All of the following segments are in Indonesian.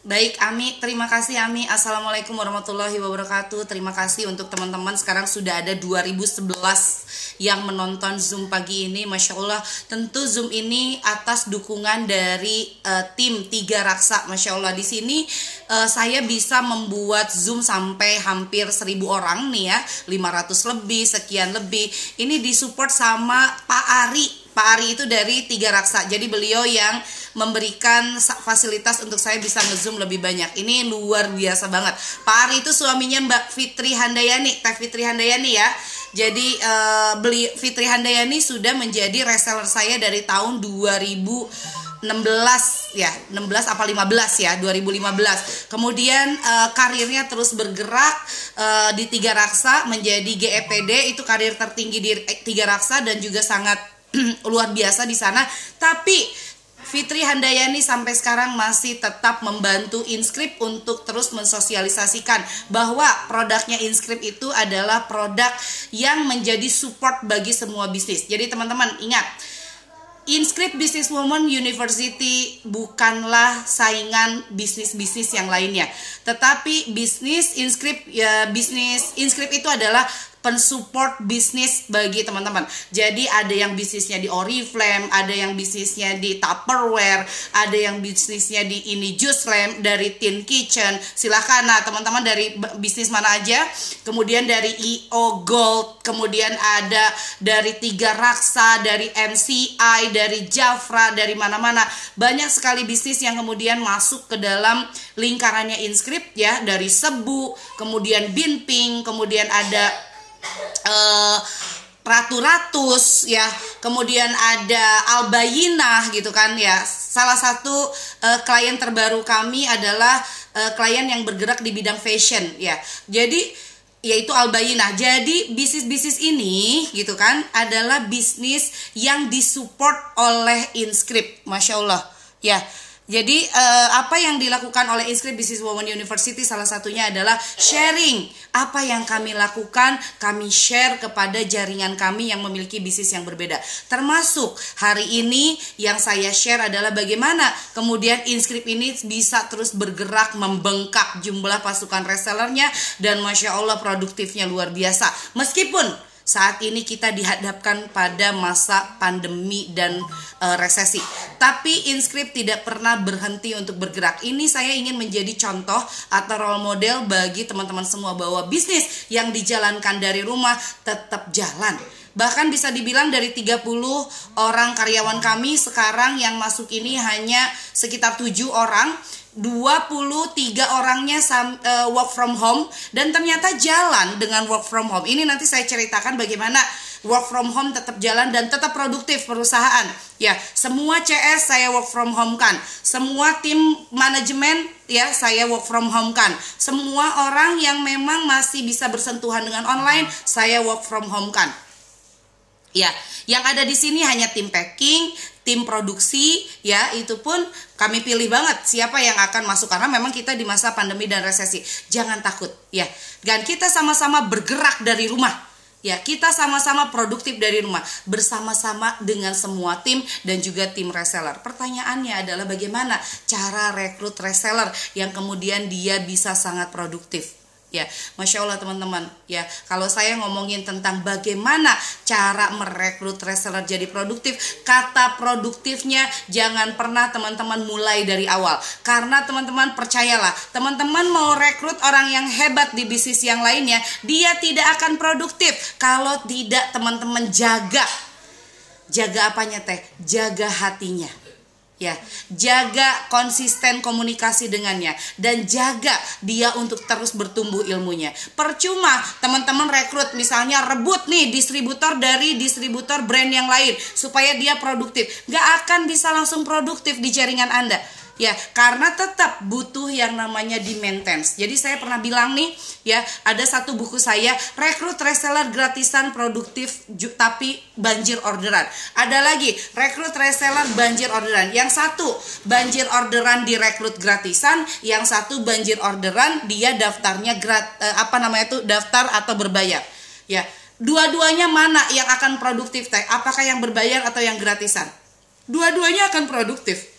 Baik, Ami, terima kasih Ami. Assalamualaikum warahmatullahi wabarakatuh. Terima kasih untuk teman-teman. Sekarang sudah ada 2011 yang menonton Zoom pagi ini. Masya Allah, tentu Zoom ini atas dukungan dari uh, tim Tiga Raksa. Masya Allah, di sini uh, saya bisa membuat Zoom sampai hampir 1000 orang nih ya. 500 lebih, sekian lebih. Ini disupport sama Pak Ari. Pak Ari itu dari Tiga Raksa. Jadi beliau yang memberikan fasilitas untuk saya bisa ngezoom lebih banyak. Ini luar biasa banget. Pak Ari itu suaminya Mbak Fitri Handayani, Teh Fitri Handayani ya. Jadi uh, beli Fitri Handayani sudah menjadi reseller saya dari tahun 2016 ya 16 apa 15 ya 2015 kemudian uh, karirnya terus bergerak uh, di Tiga Raksa menjadi GEPD itu karir tertinggi di Tiga Raksa dan juga sangat luar biasa di sana tapi Fitri Handayani sampai sekarang masih tetap membantu Inscript untuk terus mensosialisasikan bahwa produknya Inscript itu adalah produk yang menjadi support bagi semua bisnis. Jadi teman-teman ingat, Inscript Businesswoman University bukanlah saingan bisnis-bisnis yang lainnya, tetapi bisnis Inscript ya bisnis Inscript itu adalah pensupport bisnis bagi teman-teman. Jadi ada yang bisnisnya di Oriflame, ada yang bisnisnya di Tupperware, ada yang bisnisnya di ini Juice Lamp, dari Tin Kitchen. Silahkan nah teman-teman dari bisnis mana aja. Kemudian dari EO Gold, kemudian ada dari Tiga Raksa, dari MCI, dari Jafra, dari mana-mana. Banyak sekali bisnis yang kemudian masuk ke dalam lingkarannya Inscript ya, dari Sebu, kemudian Binping, kemudian ada uh, Ratu Ratus ya. Kemudian ada Albayinah gitu kan ya. Salah satu uh, klien terbaru kami adalah uh, klien yang bergerak di bidang fashion ya. Jadi yaitu Albayinah. Jadi bisnis-bisnis ini gitu kan adalah bisnis yang disupport oleh Inscript Masya Allah ya jadi uh, apa yang dilakukan oleh Inscript Business Women University salah satunya adalah sharing apa yang kami lakukan, kami share kepada jaringan kami yang memiliki bisnis yang berbeda. Termasuk hari ini yang saya share adalah bagaimana kemudian Inscript ini bisa terus bergerak membengkak jumlah pasukan resellernya dan masya Allah produktifnya luar biasa. Meskipun saat ini kita dihadapkan pada masa pandemi dan e, resesi. Tapi Inscript tidak pernah berhenti untuk bergerak. Ini saya ingin menjadi contoh atau role model bagi teman-teman semua bahwa bisnis yang dijalankan dari rumah tetap jalan. Bahkan bisa dibilang dari 30 orang karyawan kami sekarang yang masuk ini hanya sekitar 7 orang 23 orangnya uh, work from home dan ternyata jalan dengan work from home. Ini nanti saya ceritakan bagaimana work from home tetap jalan dan tetap produktif perusahaan. Ya, semua CS saya work from home kan. Semua tim manajemen ya saya work from home kan. Semua orang yang memang masih bisa bersentuhan dengan online saya work from home kan. Ya, yang ada di sini hanya tim packing, tim produksi ya itu pun kami pilih banget siapa yang akan masuk. Karena memang kita di masa pandemi dan resesi. Jangan takut ya. Dan kita sama-sama bergerak dari rumah. Ya kita sama-sama produktif dari rumah. Bersama-sama dengan semua tim dan juga tim reseller. Pertanyaannya adalah bagaimana cara rekrut reseller yang kemudian dia bisa sangat produktif Ya, masya Allah teman-teman. Ya, kalau saya ngomongin tentang bagaimana cara merekrut reseller jadi produktif, kata produktifnya jangan pernah teman-teman mulai dari awal. Karena teman-teman percayalah, teman-teman mau rekrut orang yang hebat di bisnis yang lainnya, dia tidak akan produktif kalau tidak teman-teman jaga. Jaga apanya teh? Jaga hatinya ya jaga konsisten komunikasi dengannya dan jaga dia untuk terus bertumbuh ilmunya. Percuma teman-teman rekrut misalnya rebut nih distributor dari distributor brand yang lain supaya dia produktif. Gak akan bisa langsung produktif di jaringan anda ya karena tetap butuh yang namanya di maintenance. Jadi saya pernah bilang nih ya ada satu buku saya rekrut reseller gratisan produktif tapi banjir orderan. Ada lagi rekrut reseller banjir orderan. Yang satu banjir orderan direkrut gratisan. Yang satu banjir orderan dia daftarnya grat, eh, apa namanya itu daftar atau berbayar. Ya dua-duanya mana yang akan produktif teh? Apakah yang berbayar atau yang gratisan? Dua-duanya akan produktif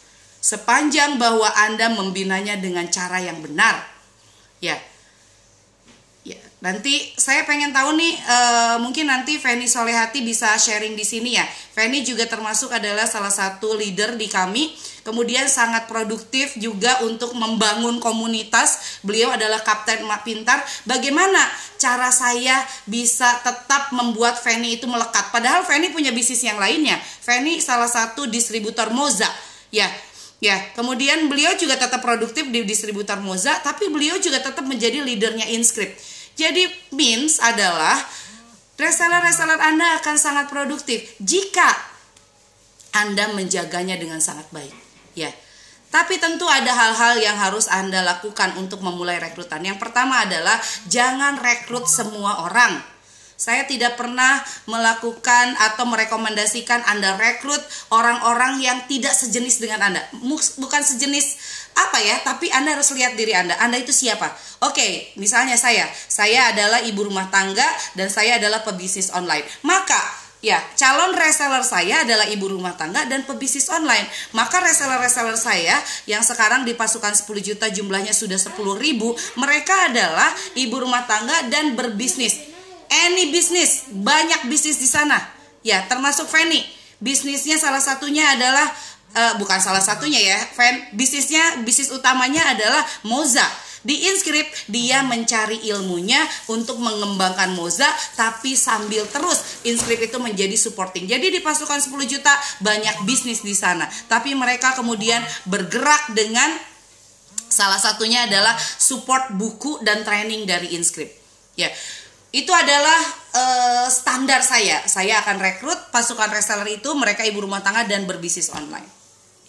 sepanjang bahwa Anda membinanya dengan cara yang benar. Ya. Ya, nanti saya pengen tahu nih uh, mungkin nanti Feni Solehati bisa sharing di sini ya. Feni juga termasuk adalah salah satu leader di kami kemudian sangat produktif juga untuk membangun komunitas. Beliau adalah kapten mak pintar. Bagaimana cara saya bisa tetap membuat Feni itu melekat? Padahal Feni punya bisnis yang lainnya. Feni salah satu distributor Moza. Ya, Ya, kemudian beliau juga tetap produktif di distributor Moza, tapi beliau juga tetap menjadi leadernya Inscript. Jadi means adalah reseller-reseller Anda akan sangat produktif jika Anda menjaganya dengan sangat baik. Ya. Tapi tentu ada hal-hal yang harus Anda lakukan untuk memulai rekrutan. Yang pertama adalah jangan rekrut semua orang saya tidak pernah melakukan atau merekomendasikan Anda rekrut orang-orang yang tidak sejenis dengan Anda. Bukan sejenis apa ya, tapi Anda harus lihat diri Anda. Anda itu siapa? Oke, misalnya saya. Saya adalah ibu rumah tangga dan saya adalah pebisnis online. Maka Ya, calon reseller saya adalah ibu rumah tangga dan pebisnis online. Maka reseller-reseller saya yang sekarang di pasukan 10 juta jumlahnya sudah 10 ribu, mereka adalah ibu rumah tangga dan berbisnis any bisnis, banyak bisnis di sana. Ya, termasuk Fanny. Bisnisnya salah satunya adalah uh, bukan salah satunya ya, Fan. Bisnisnya bisnis utamanya adalah Moza. Di Inscript dia mencari ilmunya untuk mengembangkan Moza tapi sambil terus Inscript itu menjadi supporting. Jadi di pasukan 10 juta banyak bisnis di sana. Tapi mereka kemudian bergerak dengan salah satunya adalah support buku dan training dari Inscript. Ya itu adalah uh, standar saya. Saya akan rekrut pasukan reseller itu mereka ibu rumah tangga dan berbisnis online.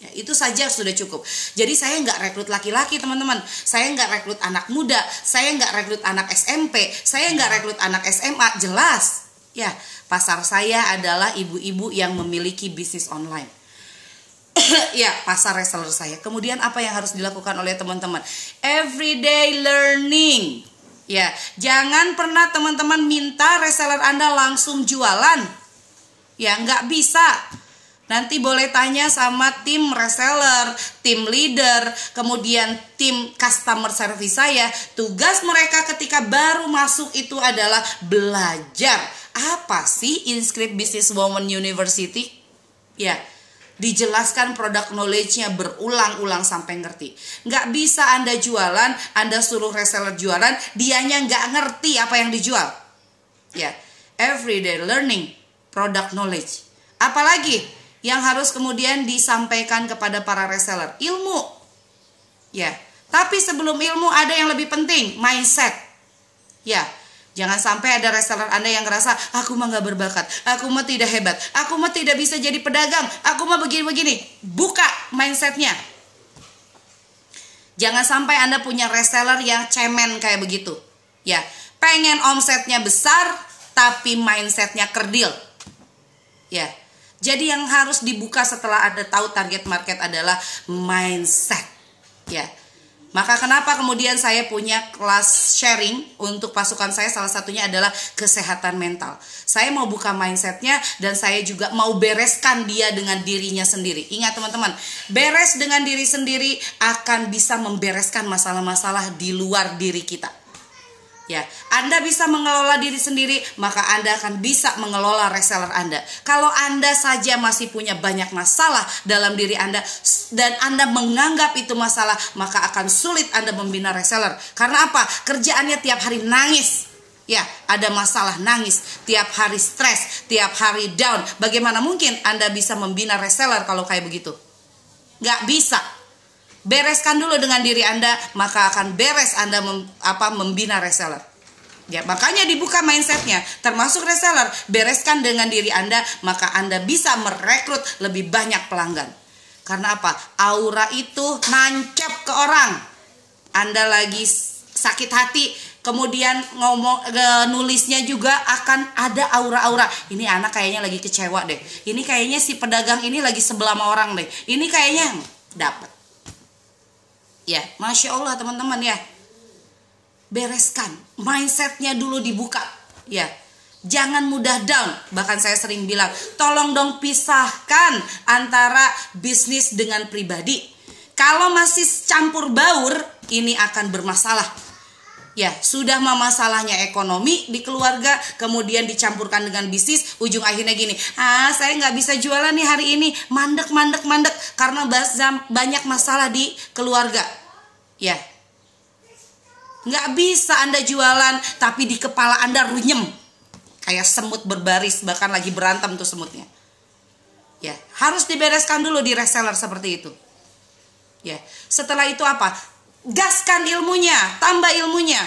Ya, itu saja sudah cukup. Jadi saya nggak rekrut laki-laki teman-teman. Saya nggak rekrut anak muda. Saya nggak rekrut anak SMP. Saya nggak rekrut anak SMA. Jelas. Ya, pasar saya adalah ibu-ibu yang memiliki bisnis online. ya, pasar reseller saya. Kemudian apa yang harus dilakukan oleh teman-teman? Everyday learning Ya, jangan pernah teman-teman minta reseller Anda langsung jualan. Ya, nggak bisa. Nanti boleh tanya sama tim reseller, tim leader, kemudian tim customer service saya. Tugas mereka ketika baru masuk itu adalah belajar. Apa sih Inscript Business Woman University? Ya, dijelaskan produk knowledge-nya berulang-ulang sampai ngerti. Nggak bisa Anda jualan, Anda suruh reseller jualan, dianya nggak ngerti apa yang dijual. Ya, everyday learning, product knowledge. Apalagi yang harus kemudian disampaikan kepada para reseller? Ilmu. Ya, tapi sebelum ilmu ada yang lebih penting, mindset. Ya, Jangan sampai ada reseller Anda yang ngerasa, aku mah gak berbakat, aku mah tidak hebat, aku mah tidak bisa jadi pedagang, aku mah begini-begini. Buka mindsetnya. Jangan sampai Anda punya reseller yang cemen kayak begitu. Ya, pengen omsetnya besar, tapi mindsetnya kerdil. Ya, jadi yang harus dibuka setelah Anda tahu target market adalah mindset. Ya, maka kenapa kemudian saya punya kelas sharing untuk pasukan saya salah satunya adalah kesehatan mental. Saya mau buka mindsetnya dan saya juga mau bereskan dia dengan dirinya sendiri. Ingat teman-teman, beres dengan diri sendiri akan bisa membereskan masalah-masalah di luar diri kita. Ya, Anda bisa mengelola diri sendiri, maka Anda akan bisa mengelola reseller Anda. Kalau Anda saja masih punya banyak masalah dalam diri Anda dan Anda menganggap itu masalah, maka akan sulit Anda membina reseller. Karena apa? Kerjaannya tiap hari nangis. Ya, ada masalah nangis, tiap hari stres, tiap hari down. Bagaimana mungkin Anda bisa membina reseller kalau kayak begitu? Gak bisa. Bereskan dulu dengan diri Anda, maka akan beres Anda mem, apa membina reseller. Ya, makanya dibuka mindsetnya, termasuk reseller. Bereskan dengan diri Anda, maka Anda bisa merekrut lebih banyak pelanggan. Karena apa? Aura itu nancap ke orang. Anda lagi sakit hati, kemudian ngomong e, nulisnya juga akan ada aura-aura. Ini anak kayaknya lagi kecewa deh. Ini kayaknya si pedagang ini lagi sebelah sama orang deh. Ini kayaknya dapat. Ya, masya Allah teman-teman ya. Bereskan mindsetnya dulu dibuka. Ya, jangan mudah down. Bahkan saya sering bilang, tolong dong pisahkan antara bisnis dengan pribadi. Kalau masih campur baur, ini akan bermasalah. Ya, sudah masalahnya ekonomi di keluarga, kemudian dicampurkan dengan bisnis, ujung akhirnya gini, ah saya nggak bisa jualan nih hari ini, mandek, mandek, mandek, karena banyak masalah di keluarga. Ya, nggak bisa Anda jualan, tapi di kepala Anda runyem, kayak semut berbaris, bahkan lagi berantem tuh semutnya. Ya, harus dibereskan dulu di reseller seperti itu. Ya, setelah itu apa? Gaskan ilmunya, tambah ilmunya.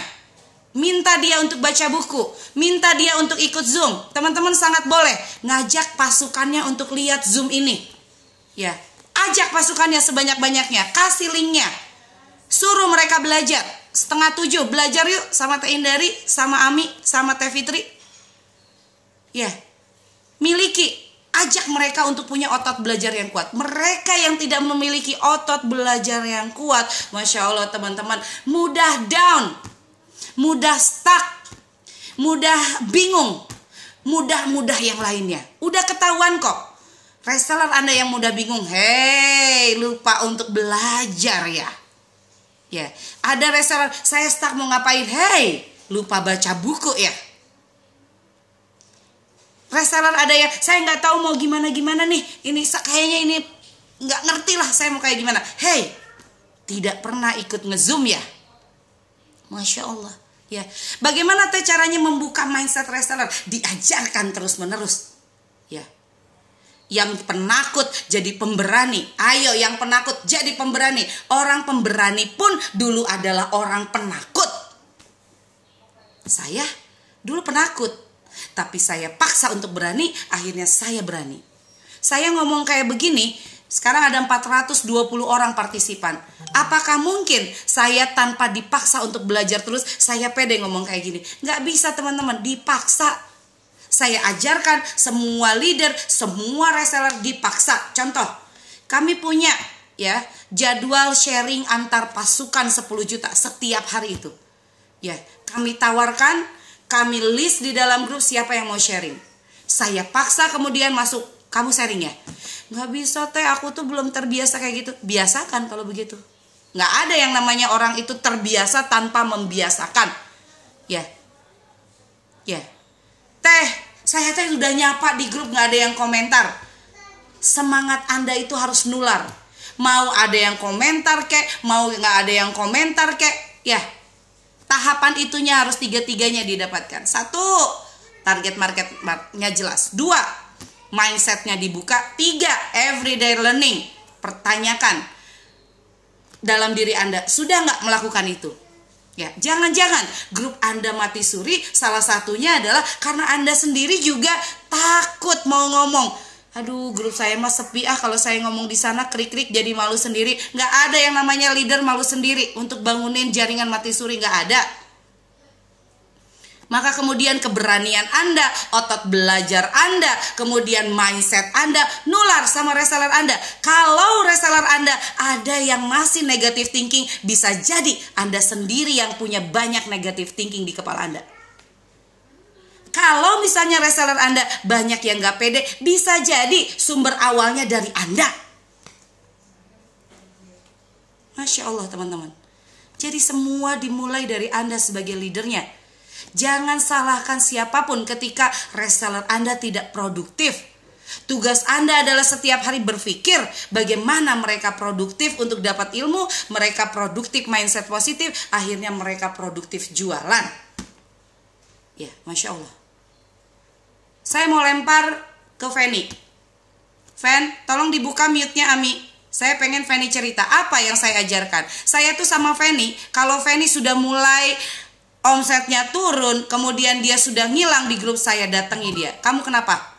Minta dia untuk baca buku, minta dia untuk ikut Zoom. Teman-teman sangat boleh ngajak pasukannya untuk lihat Zoom ini. Ya, ajak pasukannya sebanyak-banyaknya, kasih linknya. Suruh mereka belajar. Setengah tujuh, belajar yuk sama Teh Indari, sama Ami, sama Teh Fitri. Ya, miliki ajak mereka untuk punya otot belajar yang kuat. Mereka yang tidak memiliki otot belajar yang kuat, masya Allah teman-teman, mudah down, mudah stuck, mudah bingung, mudah-mudah yang lainnya. Udah ketahuan kok. Reseller Anda yang mudah bingung, hei lupa untuk belajar ya. Ya, ada reseller saya stuck mau ngapain? Hei, lupa baca buku ya reseller ada ya. Saya nggak tahu mau gimana gimana nih. Ini kayaknya ini nggak ngerti lah saya mau kayak gimana. Hey tidak pernah ikut ngezoom ya? Masya allah. Ya. Bagaimana teh caranya membuka mindset reseller? Diajarkan terus menerus ya. Yang penakut jadi pemberani. Ayo yang penakut jadi pemberani. Orang pemberani pun dulu adalah orang penakut. Saya dulu penakut tapi saya paksa untuk berani, akhirnya saya berani. Saya ngomong kayak begini, sekarang ada 420 orang partisipan. Apakah mungkin saya tanpa dipaksa untuk belajar terus, saya pede ngomong kayak gini? Nggak bisa teman-teman, dipaksa. Saya ajarkan semua leader, semua reseller dipaksa. Contoh, kami punya ya jadwal sharing antar pasukan 10 juta setiap hari itu. Ya, kami tawarkan kami list di dalam grup siapa yang mau sharing. Saya paksa kemudian masuk, kamu sharing ya? Nggak bisa teh, aku tuh belum terbiasa kayak gitu. Biasakan kalau begitu. Nggak ada yang namanya orang itu terbiasa tanpa membiasakan. Ya. Ya. Teh, saya teh udah nyapa di grup nggak ada yang komentar. Semangat Anda itu harus nular. Mau ada yang komentar kek, mau nggak ada yang komentar kek, ya Tahapan itunya harus tiga-tiganya didapatkan. Satu, target marketnya jelas. Dua, mindsetnya dibuka. Tiga, everyday learning. Pertanyakan dalam diri Anda, sudah nggak melakukan itu? Ya, jangan-jangan grup Anda mati suri salah satunya adalah karena Anda sendiri juga takut mau ngomong aduh grup saya mah sepi ah kalau saya ngomong di sana krik-krik jadi malu sendiri nggak ada yang namanya leader malu sendiri untuk bangunin jaringan mati suri nggak ada maka kemudian keberanian Anda, otot belajar Anda, kemudian mindset Anda nular sama reseller Anda. Kalau reseller Anda ada yang masih negative thinking, bisa jadi Anda sendiri yang punya banyak negative thinking di kepala Anda. Kalau misalnya reseller Anda banyak yang gak pede, bisa jadi sumber awalnya dari Anda. Masya Allah teman-teman. Jadi semua dimulai dari Anda sebagai leadernya. Jangan salahkan siapa pun ketika reseller Anda tidak produktif. Tugas Anda adalah setiap hari berpikir bagaimana mereka produktif untuk dapat ilmu, mereka produktif mindset positif, akhirnya mereka produktif jualan. Ya, Masya Allah. Saya mau lempar ke Feni. Fen, tolong dibuka mute-nya Ami. Saya pengen Feni cerita apa yang saya ajarkan. Saya tuh sama Feni, kalau Feni sudah mulai omsetnya turun, kemudian dia sudah ngilang di grup saya, datangi dia. Kamu kenapa?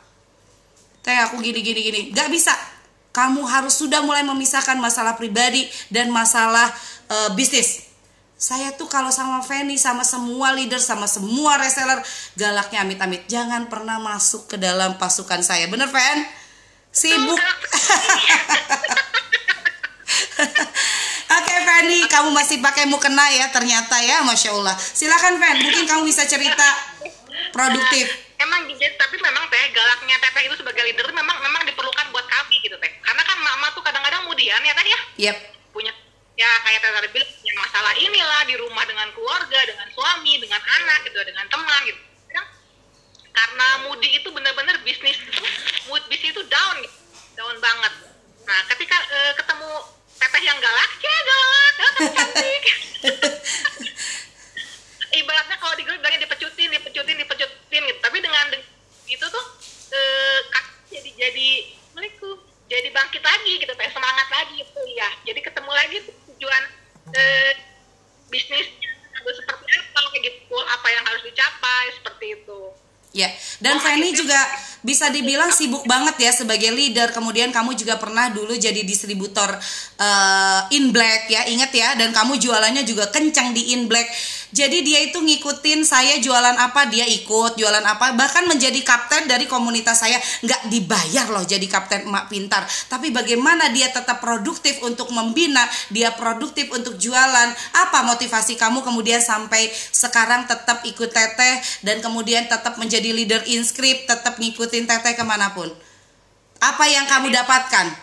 Teh aku gini gini gini. Gak bisa. Kamu harus sudah mulai memisahkan masalah pribadi dan masalah uh, bisnis. Saya tuh kalau sama Feni, sama semua leader, sama semua reseller, galaknya amit-amit. Jangan pernah masuk ke dalam pasukan saya. Bener, Fen? Sibuk. Oke, okay, Feni, kamu masih pakai mukena ya ternyata ya, Masya Allah. Silakan, Fen. Mungkin kamu bisa cerita produktif. Emang gitu, tapi memang teh galaknya Teteh itu sebagai leader memang memang diperlukan buat kami gitu teh. Karena kan mama tuh kadang-kadang mudian ya teh ya. Yep ya kayak tadi bilang ya masalah inilah di rumah dengan keluarga dengan suami dengan anak gitu dengan teman gitu karena Moody itu benar-benar bisnis itu mood bisnis itu down gitu. down banget nah ketika eh, ketemu teteh yang ya galak ah, kan cantik ibaratnya kalau di grup bilangnya dipecutin dipecutin dipecutin gitu tapi dengan de- itu tuh eh, kak- jadi jadi Assalamualaikum jadi bangkit lagi gitu kayak semangat lagi gitu ya jadi ketemu lagi tuh tujuan eh, bisnis harus seperti apa kayak gitu apa yang harus dicapai seperti itu Ya, dan Fanny juga bisa dibilang sibuk banget ya sebagai leader. Kemudian kamu juga pernah dulu jadi distributor eh, in black ya, ingat ya. Dan kamu jualannya juga kencang di in black. Jadi dia itu ngikutin saya jualan apa dia ikut jualan apa. Bahkan menjadi kapten dari komunitas saya nggak dibayar loh jadi kapten emak pintar. Tapi bagaimana dia tetap produktif untuk membina, dia produktif untuk jualan. Apa motivasi kamu kemudian sampai sekarang tetap ikut teteh dan kemudian tetap menjadi leader inscript, tetap ngikutin teteh ke mana pun. Apa yang kamu dapatkan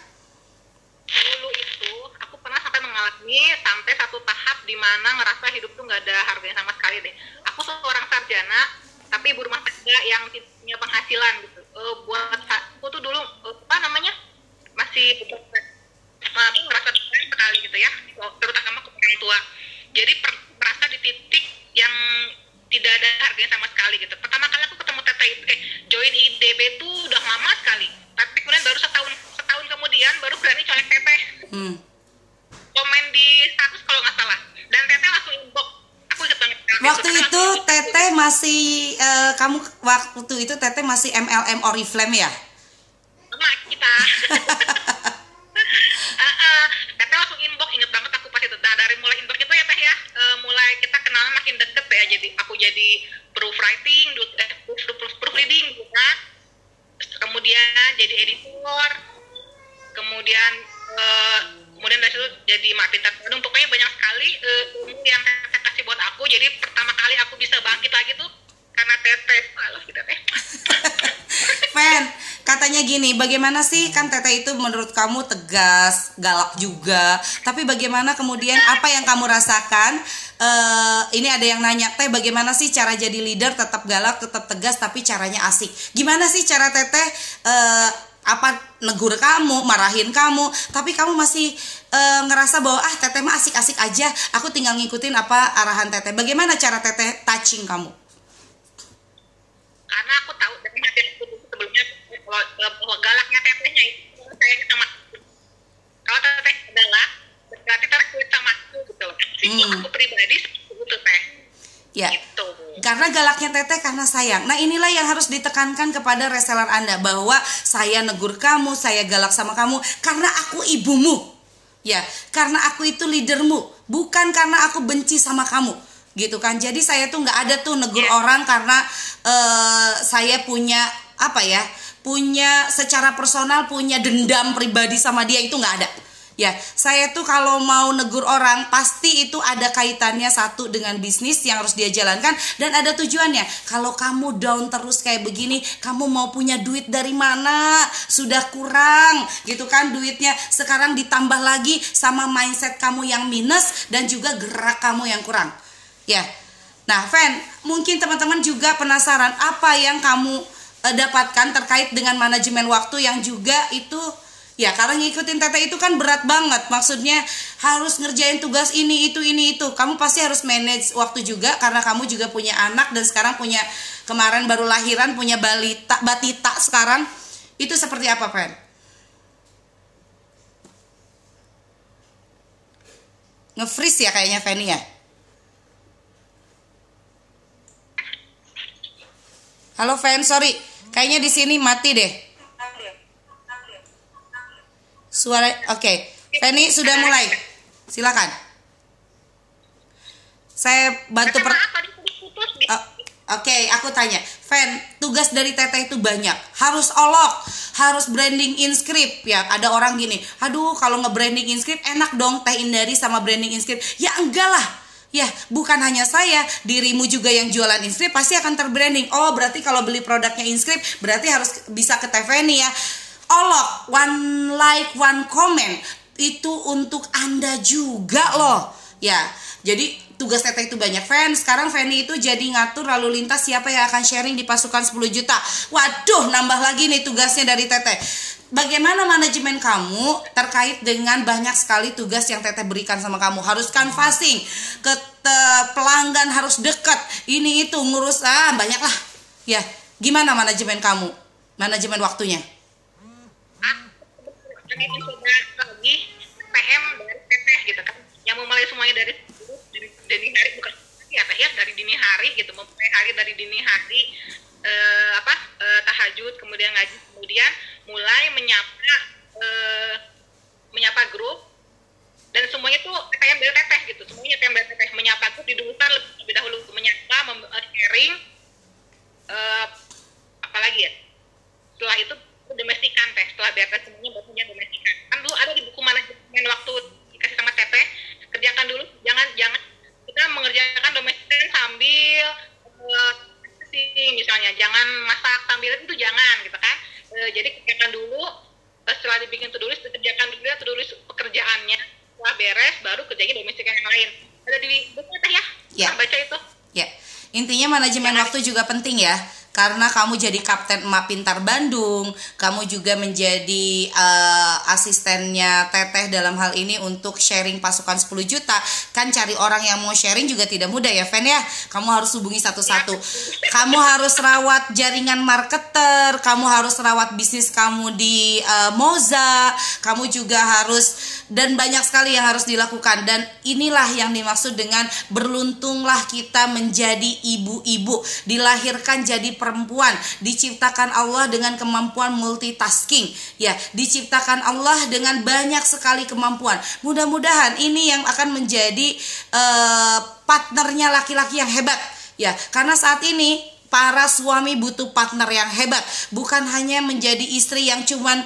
itu aku pernah sampai mengalami sampai satu tahap di mana ngerasa hidup tuh nggak ada harganya sama sekali deh. Aku seorang sarjana tapi ibu rumah tangga yang punya penghasilan gitu. Eh, buat aku tuh dulu eh, apa namanya masih nah, aku ngerasa sekali gitu ya terutama ke orang tua. Jadi per- merasa di titik yang tidak ada harganya sama sekali gitu. Pertama kali aku ketemu teteh itu eh join IDB tuh udah lama sekali. Tapi kemudian baru setahun setahun kemudian baru berani colek teteh Hmm. komen di status kalau nggak salah dan teteh langsung inbox aku inget banget Waktu itu teteh masih eh, kamu waktu itu teteh masih MLM Oriflame ya? sama kita. Ah, ah. teteh langsung inbox inget banget aku pas itu. Nah dari mulai inbox itu ya teh ya. Eh, mulai kita kenalan makin deket ya jadi aku jadi proofwriting eh, proof, proof, proofreading gitu kan. Kemudian jadi editor. Kemudian eh, kemudian dari situ jadi mak pintar. Bandung pokoknya banyak sekali ilmu yang aku jadi pertama kali aku bisa bangkit lagi tuh karena teteh malah kita teh Fen, katanya gini, bagaimana sih kan teteh itu menurut kamu tegas, galak juga. Tapi bagaimana kemudian apa yang kamu rasakan? Eh, ini ada yang nanya, teh bagaimana sih cara jadi leader tetap galak, tetap tegas, tapi caranya asik. Gimana sih cara teteh eh, apa negur kamu, marahin kamu, tapi kamu masih eh, ngerasa bahwa ah teteh mah asik-asik aja, aku tinggal ngikutin apa arahan teteh. Bagaimana cara teteh touching kamu? karena aku tahu dari hati aku dulu sebelumnya kalau bahwa galaknya tetehnya itu saya sama kalau teteh galak berarti teteh kuit sama aku gitu loh sih Hmm. aku pribadi seperti itu teh Ya. gitu Karena galaknya teteh karena sayang. Nah inilah yang harus ditekankan kepada reseller Anda bahwa saya negur kamu, saya galak sama kamu karena aku ibumu. Ya, karena aku itu leadermu, bukan karena aku benci sama kamu. Gitu kan. Jadi saya tuh nggak ada tuh negur orang karena eh, saya punya apa ya? Punya secara personal punya dendam pribadi sama dia itu nggak ada. Ya, saya tuh kalau mau negur orang pasti itu ada kaitannya satu dengan bisnis yang harus dia jalankan dan ada tujuannya. Kalau kamu down terus kayak begini, kamu mau punya duit dari mana? Sudah kurang, gitu kan duitnya. Sekarang ditambah lagi sama mindset kamu yang minus dan juga gerak kamu yang kurang. Ya. Nah, Fen, mungkin teman-teman juga penasaran apa yang kamu eh, dapatkan terkait dengan manajemen waktu yang juga itu ya karena ngikutin teteh itu kan berat banget maksudnya harus ngerjain tugas ini itu ini itu kamu pasti harus manage waktu juga karena kamu juga punya anak dan sekarang punya kemarin baru lahiran punya balita batita sekarang itu seperti apa Fen? Nge-freeze ya kayaknya Fanny ya? Halo Fen, sorry. Kayaknya di sini mati deh. Suara oke. Fanny sudah mulai. Silakan. Saya bantu per Oh, Oke, aku tanya, Fen, tugas dari Teteh itu banyak. Harus olok, harus branding in script. Ya, ada orang gini, aduh kalau nge-branding in script enak dong Teh Indari sama branding in script. Ya enggak lah. Ya, bukan hanya saya, dirimu juga yang jualan in script pasti akan terbranding. Oh, berarti kalau beli produknya in script berarti harus bisa ke Teh Feni ya. Olok, one like, one comment itu untuk anda juga loh. Ya jadi tugas Teteh itu banyak. Fans sekarang Fanny itu jadi ngatur lalu lintas siapa yang akan sharing di pasukan 10 juta. Waduh nambah lagi nih tugasnya dari Teteh bagaimana manajemen kamu terkait dengan banyak sekali tugas yang Teteh berikan sama kamu? Harus canvassing ke pelanggan harus dekat. Ini itu ngurus ah banyak lah ya gimana manajemen kamu? Manajemen waktunya kami mencoba lagi PM dari Teteh gitu kan. Yang memulai semuanya dari dari dini hari bukan ya teh ya dari dini hari gitu. Memulai hari dari dini hari eh, apa eh, tahajud kemudian ngaji kemudian mulai menyapa eh, menyapa grup. Dan semuanya tuh TTM dari teteh gitu. Semuanya TTM dari teteh menyapa grup didulukan lebih dahulu. Menyapa mem- eh, sharing eh, apalagi ya? Setelah itu beres semuanya punya domestikan kan dulu ada di buku manajemen waktu dikasih sama teteh kerjakan dulu. Jangan jangan. Kita mengerjakan domestikan sambil uh, misalnya. Jangan masak sambil itu jangan gitu kan. Uh, jadi kerjakan dulu. Setelah dibikin to list kerjakan dulu ya to list pekerjaannya. Setelah beres baru kerjain domestikan yang lain. Ada di buku teh ya? Ya. baca itu. Ya. Intinya manajemen waktu juga penting ya karena kamu jadi kapten emak pintar Bandung, kamu juga menjadi uh, asistennya Teteh dalam hal ini untuk sharing pasukan 10 juta. Kan cari orang yang mau sharing juga tidak mudah ya, Fen ya. Kamu harus hubungi satu-satu. Kamu harus rawat jaringan marketer, kamu harus rawat bisnis kamu di uh, Moza, kamu juga harus dan banyak sekali yang harus dilakukan dan inilah yang dimaksud dengan beruntunglah kita menjadi ibu-ibu, dilahirkan jadi perempuan. Diciptakan Allah dengan kemampuan multitasking. Ya diciptakan Allah dengan banyak sekali kemampuan. Mudah-mudahan ini yang akan menjadi uh, partnernya laki-laki yang hebat. Ya karena saat ini para suami butuh partner yang hebat. Bukan hanya menjadi istri yang cuman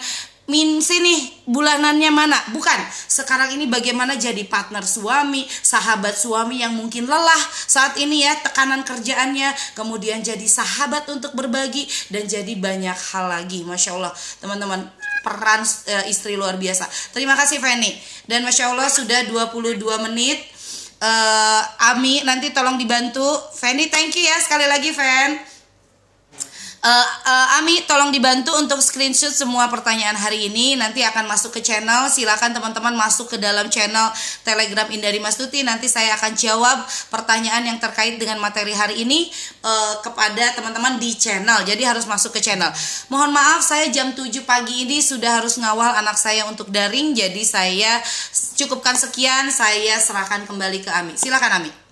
min sini bulanannya mana? Bukan. Sekarang ini bagaimana jadi partner suami sahabat suami yang mungkin lelah saat ini ya tekanan kerjaannya kemudian jadi sahabat untuk berbagi dan jadi banyak hal lagi. Masya Allah. Teman-teman peran e, istri luar biasa. Terima kasih Fanny dan masya Allah sudah 22 menit. Uh, Ami nanti tolong dibantu. Fanny thank you ya sekali lagi Fan Uh, uh, Ami tolong dibantu untuk screenshot semua pertanyaan hari ini. Nanti akan masuk ke channel. Silakan teman-teman masuk ke dalam channel Telegram Indari Mastuti nanti saya akan jawab pertanyaan yang terkait dengan materi hari ini uh, kepada teman-teman di channel. Jadi harus masuk ke channel. Mohon maaf saya jam 7 pagi ini sudah harus ngawal anak saya untuk daring. Jadi saya cukupkan sekian. Saya serahkan kembali ke Ami. Silakan Ami